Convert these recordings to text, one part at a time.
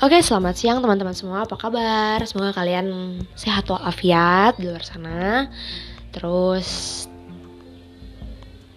Oke, selamat siang teman-teman semua. Apa kabar? Semoga kalian sehat walafiat di luar sana. Terus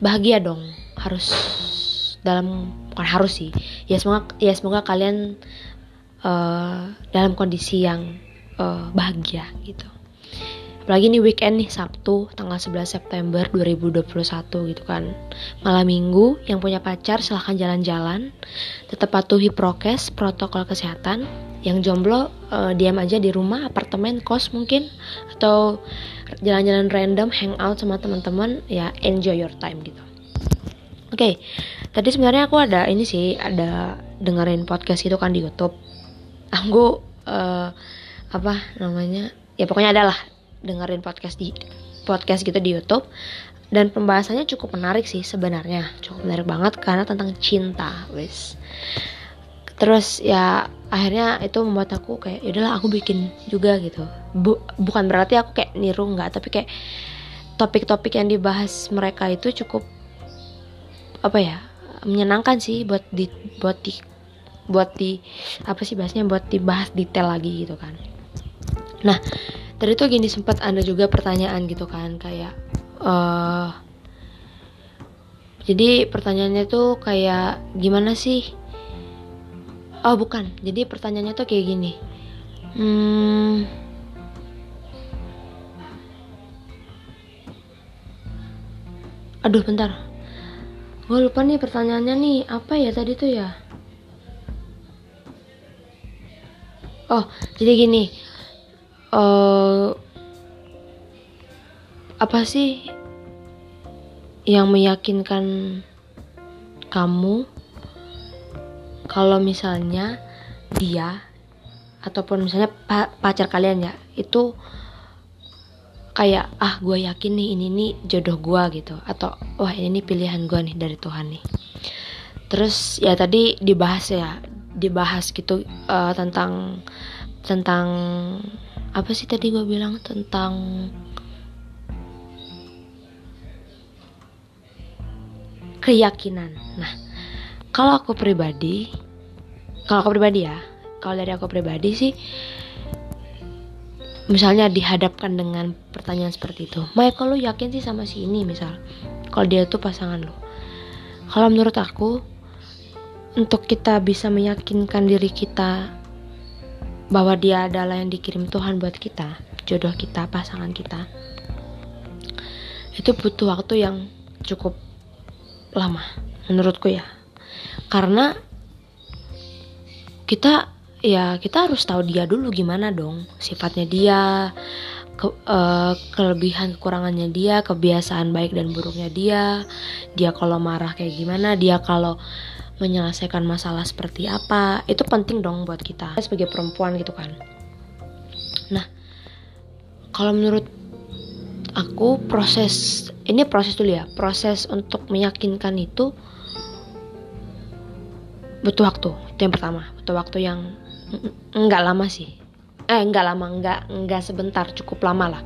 bahagia dong. Harus dalam bukan harus sih. Ya semoga ya semoga kalian uh, dalam kondisi yang uh, bahagia gitu. Apalagi ini weekend nih Sabtu tanggal 11 September 2021 gitu kan Malam minggu yang punya pacar silahkan jalan-jalan Tetap patuhi prokes protokol kesehatan Yang jomblo uh, diam aja di rumah apartemen kos mungkin Atau jalan-jalan random hangout sama teman-teman ya enjoy your time gitu Oke, okay, tadi sebenarnya aku ada ini sih, ada dengerin podcast itu kan di YouTube. Aku uh, apa namanya? Ya pokoknya adalah dengerin podcast di podcast gitu di YouTube. Dan pembahasannya cukup menarik sih sebenarnya. Cukup menarik banget karena tentang cinta wis. Terus ya akhirnya itu membuat aku kayak yaudahlah aku bikin juga gitu. Bu, bukan berarti aku kayak niru nggak tapi kayak topik-topik yang dibahas mereka itu cukup apa ya menyenangkan sih buat di buat di buat di apa sih bahasnya buat dibahas detail lagi gitu kan. Nah tadi tuh gini sempat ada juga pertanyaan gitu kan kayak uh, jadi pertanyaannya tuh kayak gimana sih? Oh bukan. Jadi pertanyaannya tuh kayak gini. Hmm, aduh bentar. Gue lupa nih pertanyaannya nih. Apa ya tadi tuh ya? Oh jadi gini uh, apa sih yang meyakinkan kamu kalau misalnya dia ataupun misalnya pacar kalian ya itu kayak ah gue yakin nih ini nih jodoh gue gitu. Atau wah ini nih pilihan gue nih dari Tuhan nih. Terus ya tadi dibahas ya dibahas gitu uh, tentang tentang apa sih tadi gue bilang tentang keyakinan? Nah kalau aku pribadi kalau aku pribadi ya kalau dari aku pribadi sih misalnya dihadapkan dengan pertanyaan seperti itu Michael lo yakin sih sama si ini? Misal kalau dia tuh pasangan lo kalau menurut aku untuk kita bisa meyakinkan diri kita bahwa dia adalah yang dikirim Tuhan buat kita, jodoh kita, pasangan kita. Itu butuh waktu yang cukup lama menurutku ya. Karena kita ya kita harus tahu dia dulu gimana dong sifatnya dia, ke, uh, kelebihan kekurangannya dia, kebiasaan baik dan buruknya dia, dia kalau marah kayak gimana, dia kalau menyelesaikan masalah seperti apa itu penting dong buat kita sebagai perempuan gitu kan. Nah kalau menurut aku proses ini proses dulu ya proses untuk meyakinkan itu butuh waktu itu yang pertama. Butuh waktu yang enggak lama sih. Eh enggak lama enggak enggak sebentar cukup lama lah.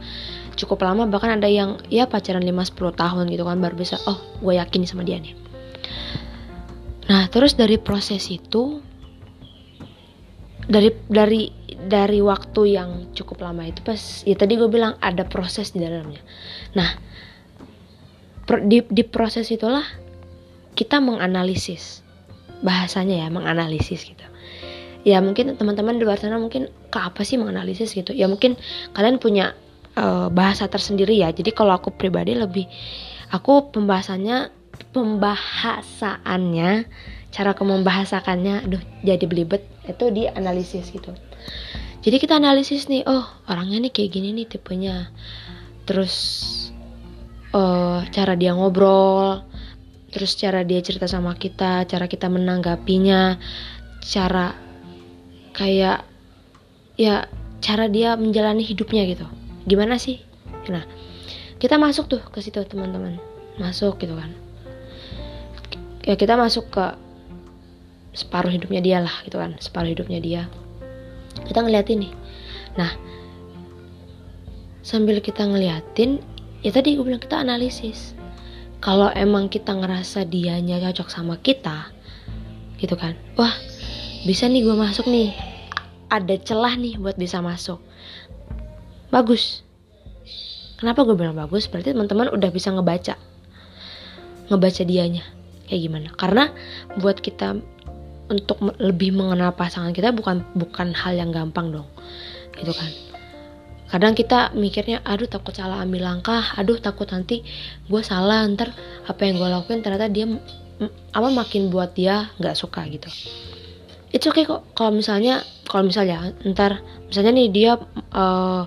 Cukup lama bahkan ada yang ya pacaran 5-10 tahun gitu kan baru bisa oh gue yakin sama dia nih Nah, terus dari proses itu dari dari dari waktu yang cukup lama itu pas ya tadi gue bilang ada proses di dalamnya. Nah, di, di proses itulah kita menganalisis bahasanya ya menganalisis gitu. Ya mungkin teman-teman di luar sana mungkin ke apa sih menganalisis gitu. Ya mungkin kalian punya uh, bahasa tersendiri ya. Jadi kalau aku pribadi lebih aku pembahasannya pembahasaannya cara aku membahasakannya aduh jadi belibet itu di analisis gitu. Jadi kita analisis nih oh orangnya nih kayak gini nih tipenya. Terus uh, cara dia ngobrol terus cara dia cerita sama kita cara kita menanggapinya cara kayak ya cara dia menjalani hidupnya gitu. Gimana sih? Nah kita masuk tuh ke situ teman-teman. Masuk gitu kan ya kita masuk ke separuh hidupnya dia lah gitu kan. Separuh hidupnya dia. Kita ngeliatin nih. Nah sambil kita ngeliatin ya tadi gue bilang kita analisis. Kalau emang kita ngerasa dianya cocok sama kita gitu kan. Wah bisa nih gue masuk nih. Ada celah nih buat bisa masuk. Bagus. Kenapa gue bilang bagus? Berarti teman-teman udah bisa ngebaca. Ngebaca dianya kayak gimana. Karena buat kita untuk lebih mengenal pasangan kita bukan bukan hal yang gampang dong. Gitu kan. Kadang kita mikirnya aduh takut salah ambil langkah. Aduh takut nanti gue salah ntar apa yang gue lakuin ternyata dia apa makin buat dia nggak suka gitu. Itu oke okay kok. Kalau misalnya kalau misalnya ntar misalnya nih dia uh,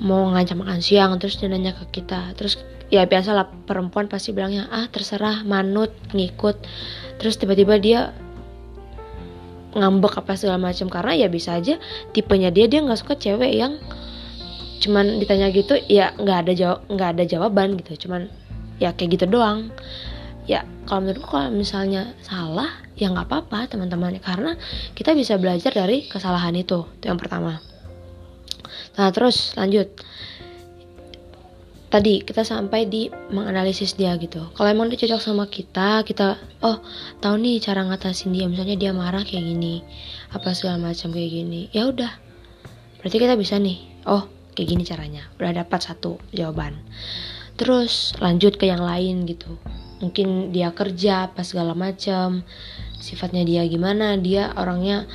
mau ngajak makan siang terus dia nanya ke kita. Terus ya biasa lah perempuan pasti bilangnya ah terserah manut ngikut. Terus tiba-tiba dia ngambek apa segala macam. Karena ya bisa aja tipenya dia dia nggak suka cewek yang cuman ditanya gitu ya nggak ada jawab nggak ada jawaban gitu. Cuman ya kayak gitu doang. Ya kalau menurutku kalau misalnya salah ya nggak apa-apa teman-teman. Karena kita bisa belajar dari kesalahan itu itu yang pertama nah terus lanjut. Tadi kita sampai di menganalisis dia gitu. Kalau emang dia cocok sama kita kita oh tahu nih cara ngatasin dia. Misalnya dia marah kayak gini apa segala macam kayak gini. Ya udah. Berarti kita bisa nih oh kayak gini caranya. Udah dapat satu jawaban. Terus lanjut ke yang lain gitu. Mungkin dia kerja apa segala macam. Sifatnya dia gimana? Dia orangnya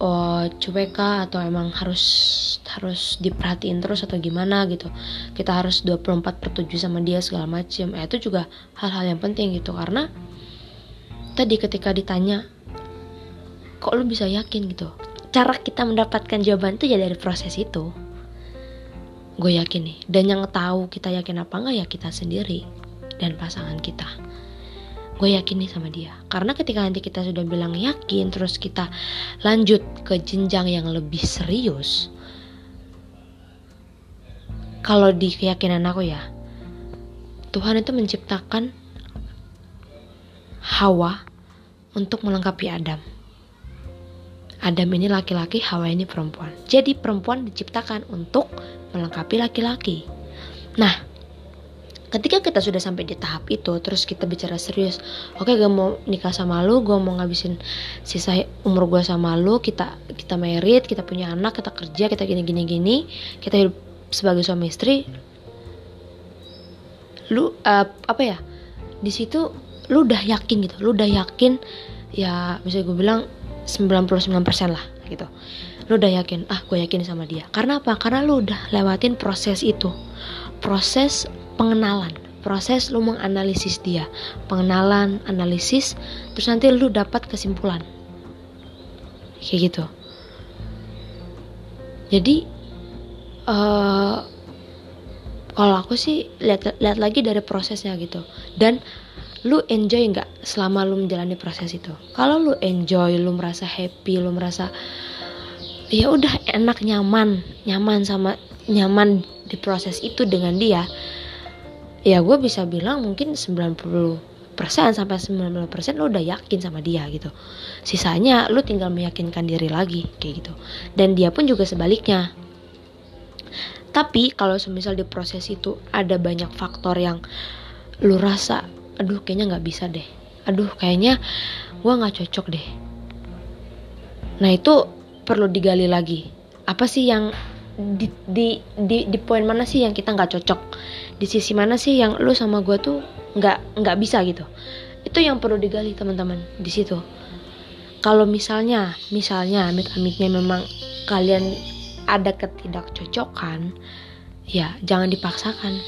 oh, cuek kah? Atau emang harus harus diperhatiin terus atau gimana gitu? Kita harus 24 per 7 sama dia segala macem. Eh, itu juga hal-hal yang penting gitu. Karena tadi ketika ditanya kok lu bisa yakin? gitu. Cara kita mendapatkan jawaban itu ya dari proses itu. Gue yakin nih. Dan yang tahu kita yakin apa enggak ya kita sendiri dan pasangan kita gue yakin nih sama dia karena ketika nanti kita sudah bilang yakin terus kita lanjut ke jenjang yang lebih serius kalau di keyakinan aku ya Tuhan itu menciptakan Hawa untuk melengkapi Adam Adam ini laki-laki, Hawa ini perempuan. Jadi perempuan diciptakan untuk melengkapi laki-laki. Nah, ketika kita sudah sampai di tahap itu terus kita bicara serius oke okay, gue mau nikah sama lu gue mau ngabisin sisa umur gue sama lu kita kita merit kita punya anak kita kerja kita gini gini gini kita hidup sebagai suami istri. Lu uh, apa ya di situ lu udah yakin gitu lu udah yakin ya bisa gue bilang 99% lah gitu. Lu udah yakin ah gue yakin sama dia. Karena apa? Karena lu udah lewatin proses itu. Proses pengenalan. Proses lu menganalisis dia. Pengenalan analisis terus nanti lu dapat kesimpulan. Kayak gitu. Jadi uh, kalau aku sih lihat lihat lagi dari prosesnya gitu. Dan lu enjoy nggak selama lu menjalani proses itu? Kalau lu enjoy lu merasa happy lu merasa ya udah enak nyaman nyaman sama nyaman di proses itu dengan dia ya gue bisa bilang mungkin 90 persen sampai 90 persen lo udah yakin sama dia gitu. Sisanya lo tinggal meyakinkan diri lagi kayak gitu. Dan dia pun juga sebaliknya. Tapi kalau semisal di proses itu ada banyak faktor yang lo rasa aduh kayaknya nggak bisa deh. Aduh kayaknya gue nggak cocok deh. Nah itu perlu digali lagi. Apa sih yang di di di, di poin mana sih yang kita nggak cocok di sisi mana sih yang lu sama gue tuh nggak nggak bisa gitu? Itu yang perlu digali teman-teman di situ. Kalau misalnya misalnya amit-amitnya memang kalian ada ketidakcocokan ya jangan dipaksakan.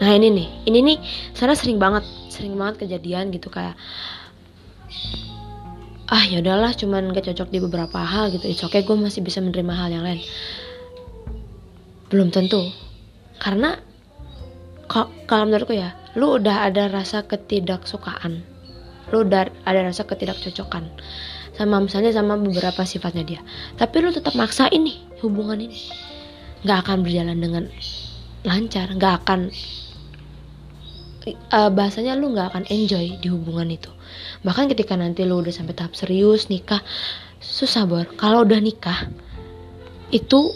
Nah ini nih ini nih sana sering banget sering banget kejadian gitu kayak ah ya udahlah cuman gak cocok di beberapa hal gitu it's okay gue masih bisa menerima hal yang lain. Belum tentu karena kalau menurutku ya lu udah ada rasa ketidaksukaan. Lu udah ada rasa ketidakcocokan. Sama misalnya sama beberapa sifatnya dia. Tapi lu tetap maksa ini hubungan ini. Nggak akan berjalan dengan lancar. Nggak akan uh, bahasanya lu nggak akan enjoy di hubungan itu. Bahkan ketika nanti lu udah sampai tahap serius nikah susah bor. Kalau udah nikah itu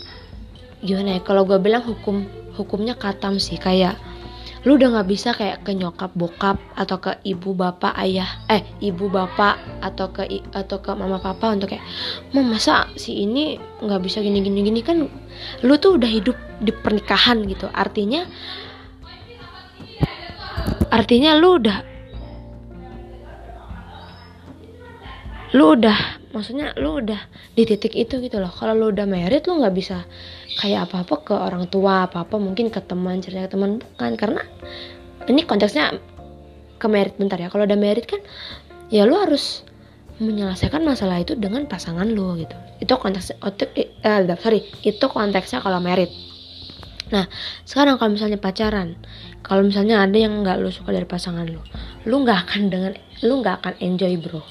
gimana ya? Kalau gue bilang hukum hukumnya katam sih kayak lu udah nggak bisa kayak ke nyokap bokap atau ke ibu bapak ayah eh ibu bapak atau ke atau ke mama papa untuk kayak mam masa si ini nggak bisa gini gini gini kan lu tuh udah hidup di pernikahan gitu. Artinya artinya lu udah lu udah maksudnya lu udah di titik itu gitu loh. Kalau lu udah merit lu nggak bisa kayak apa apa ke orang tua apa apa mungkin ke teman cerita ke teman bukan. Karena ini konteksnya ke merit bentar ya. Kalau udah merit kan ya lu harus menyelesaikan masalah itu dengan pasangan lu gitu. Itu konteks eh, sorry. Itu konteksnya kalau merit. Nah sekarang kalau misalnya pacaran kalau misalnya ada yang nggak lu suka dari pasangan lu lu nggak akan dengan lu nggak akan enjoy bro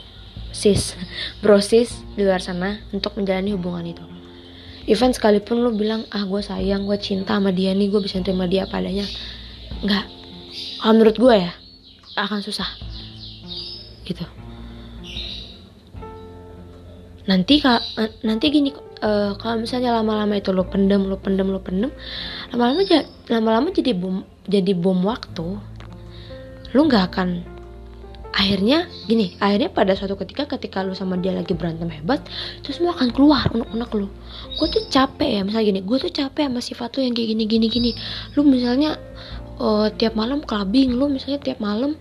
sis bro sis di luar sana untuk menjalani hubungan itu. Even sekalipun lu bilang ah gue sayang gue cinta sama dia nih gue bisa terima dia padanya nggak. Kalau menurut gue ya akan susah. Gitu. Nanti kak nanti gini uh, kalau misalnya lama-lama itu lo pendem lo pendem lo pendem lama-lama lama-lama jadi bom jadi bom waktu lu nggak akan akhirnya gini akhirnya pada suatu ketika ketika lu sama dia lagi berantem hebat terus semua akan keluar unek-unek lu. Gue tuh capek ya misalnya gini gue tuh capek sama sifat lu yang kayak gini gini gini. Lu misalnya uh, tiap malam clubbing lu misalnya tiap malam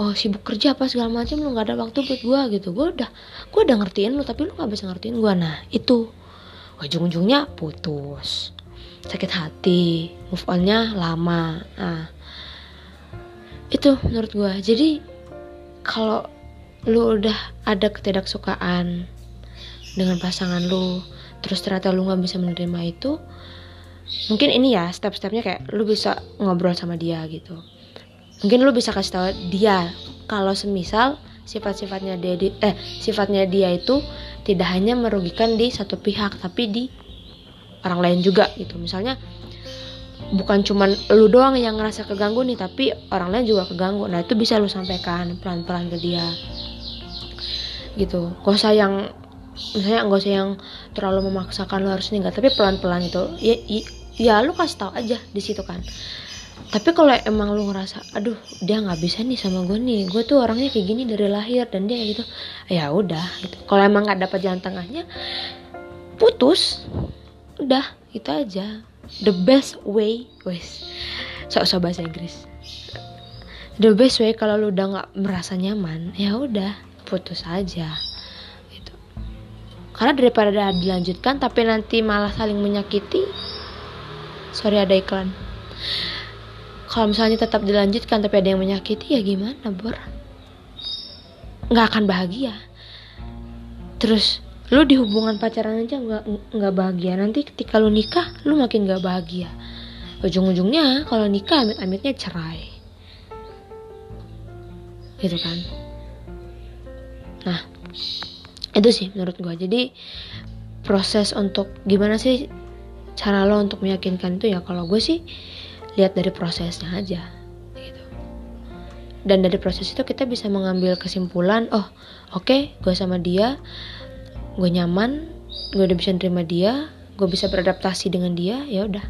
oh sibuk kerja apa segala macam lu nggak ada waktu buat gue gitu. Gue udah gue udah ngertiin lu tapi lu nggak bisa ngertiin gue nah itu. Ujung-ujungnya putus. Sakit hati move onnya lama. Nah itu menurut gue jadi kalau lu udah ada ketidaksukaan dengan pasangan lu terus ternyata lu nggak bisa menerima itu mungkin ini ya step-stepnya kayak lu bisa ngobrol sama dia gitu. Mungkin lu bisa kasih tahu dia kalau semisal sifat-sifatnya dia di, eh sifatnya dia itu tidak hanya merugikan di satu pihak tapi di orang lain juga gitu. Misalnya bukan cuman lu doang yang ngerasa keganggu nih tapi orang lain juga keganggu. Nah itu bisa lu sampaikan pelan-pelan ke dia. Gitu. Gak usah yang misalnya gak usah yang terlalu memaksakan lu harus ninggal tapi pelan-pelan itu ya, ya, lu kasih tau aja di situ kan. Tapi kalau emang lu ngerasa aduh dia nggak bisa nih sama gue nih. Gue tuh orangnya kayak gini dari lahir dan dia gitu. Ya udah gitu. Kalau emang nggak dapat jalan tengahnya putus. Udah itu aja the best way wes. Sok-sok bahasa Inggris. The best way kalau lu udah nggak merasa nyaman ya udah putus aja. Gitu. Karena daripada dilanjutkan tapi nanti malah saling menyakiti sorry ada iklan. Kalau misalnya tetap dilanjutkan tapi ada yang menyakiti ya gimana bor? Nggak akan bahagia. Terus lu di hubungan pacaran aja nggak nggak bahagia. Nanti ketika lu nikah lu makin nggak bahagia. Ujung-ujungnya kalau nikah amit-amitnya cerai. Gitu kan? Nah itu sih menurut gue jadi proses untuk gimana sih cara lo untuk meyakinkan itu ya kalau gue sih lihat dari prosesnya aja gitu. Dan dari proses itu kita bisa mengambil kesimpulan oh oke okay, gue sama dia gue nyaman gue udah bisa nerima dia gue bisa beradaptasi dengan dia ya udah.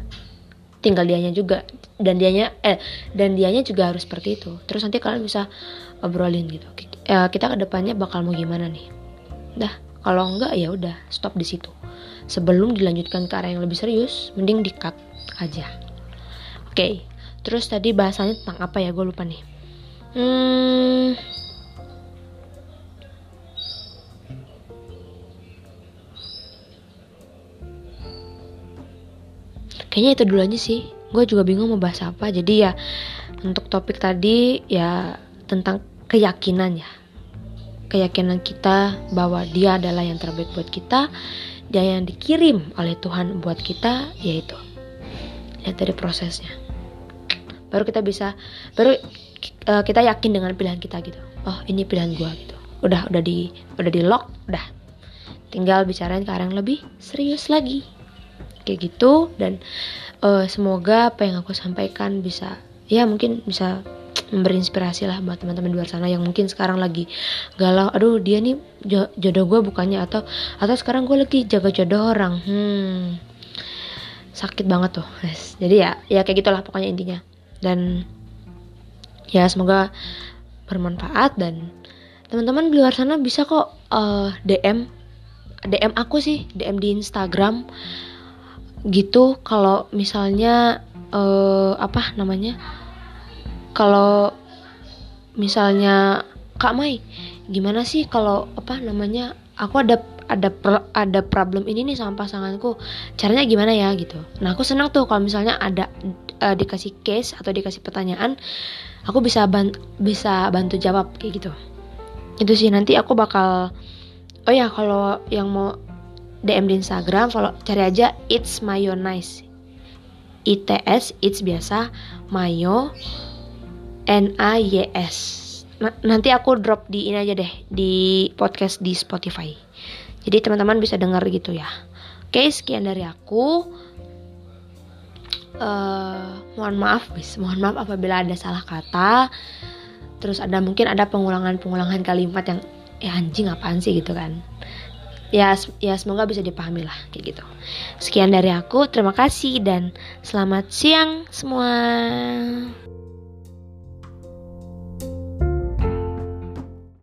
Tinggal dianya juga dan dianya eh dan dianya juga harus seperti itu. Terus nanti kalian bisa obrolin gitu. Eh, kita ke depannya bakal mau gimana nih? Dah kalau enggak ya udah stop di situ. Sebelum dilanjutkan ke arah yang lebih serius mending di cut aja. Oke okay. terus tadi bahasanya tentang apa ya? Gue lupa nih. Hmm kayaknya itu dulu aja sih. Gue juga bingung mau bahas apa. Jadi ya untuk topik tadi ya tentang keyakinan ya. Keyakinan kita bahwa dia adalah yang terbaik buat kita dia yang dikirim oleh Tuhan buat kita yaitu lihat dari prosesnya. Baru kita bisa baru uh, kita yakin dengan pilihan kita gitu. Oh ini pilihan gue gitu. Udah udah di udah di lock udah. Tinggal bicarain ke arah yang lebih serius lagi kayak gitu. Dan uh, semoga apa yang aku sampaikan bisa ya mungkin bisa memberi inspirasi lah buat teman-teman di luar sana yang mungkin sekarang lagi galau aduh dia nih jodoh gue bukannya atau atau sekarang gue lagi jaga jodoh orang. Hmm sakit banget tuh yes. jadi ya ya kayak gitulah pokoknya intinya. Dan ya semoga bermanfaat dan teman-teman di luar sana bisa kok uh, DM DM aku sih DM di Instagram gitu kalau misalnya uh, apa namanya kalau misalnya Kak Mai gimana sih kalau apa namanya aku ada ada ada problem ini nih sama pasanganku caranya gimana ya gitu. Nah aku senang tuh kalau misalnya ada uh, dikasih case atau dikasih pertanyaan aku bisa ban bisa bantu jawab kayak gitu. Itu sih nanti aku bakal oh ya kalau yang mau DM di Instagram follow cari aja it's mayo nice ITS it's biasa mayo N A Y S. Nanti aku drop di ini aja deh di podcast di Spotify. Jadi teman-teman bisa dengar gitu ya. Oke sekian dari aku. Uh, mohon maaf bis mohon maaf apabila ada salah kata. Terus ada mungkin ada pengulangan-pengulangan kalimat yang ya anjing apaan sih? gitu kan ya ya semoga bisa dipahami lah kayak gitu. Sekian dari aku terima kasih dan selamat siang semua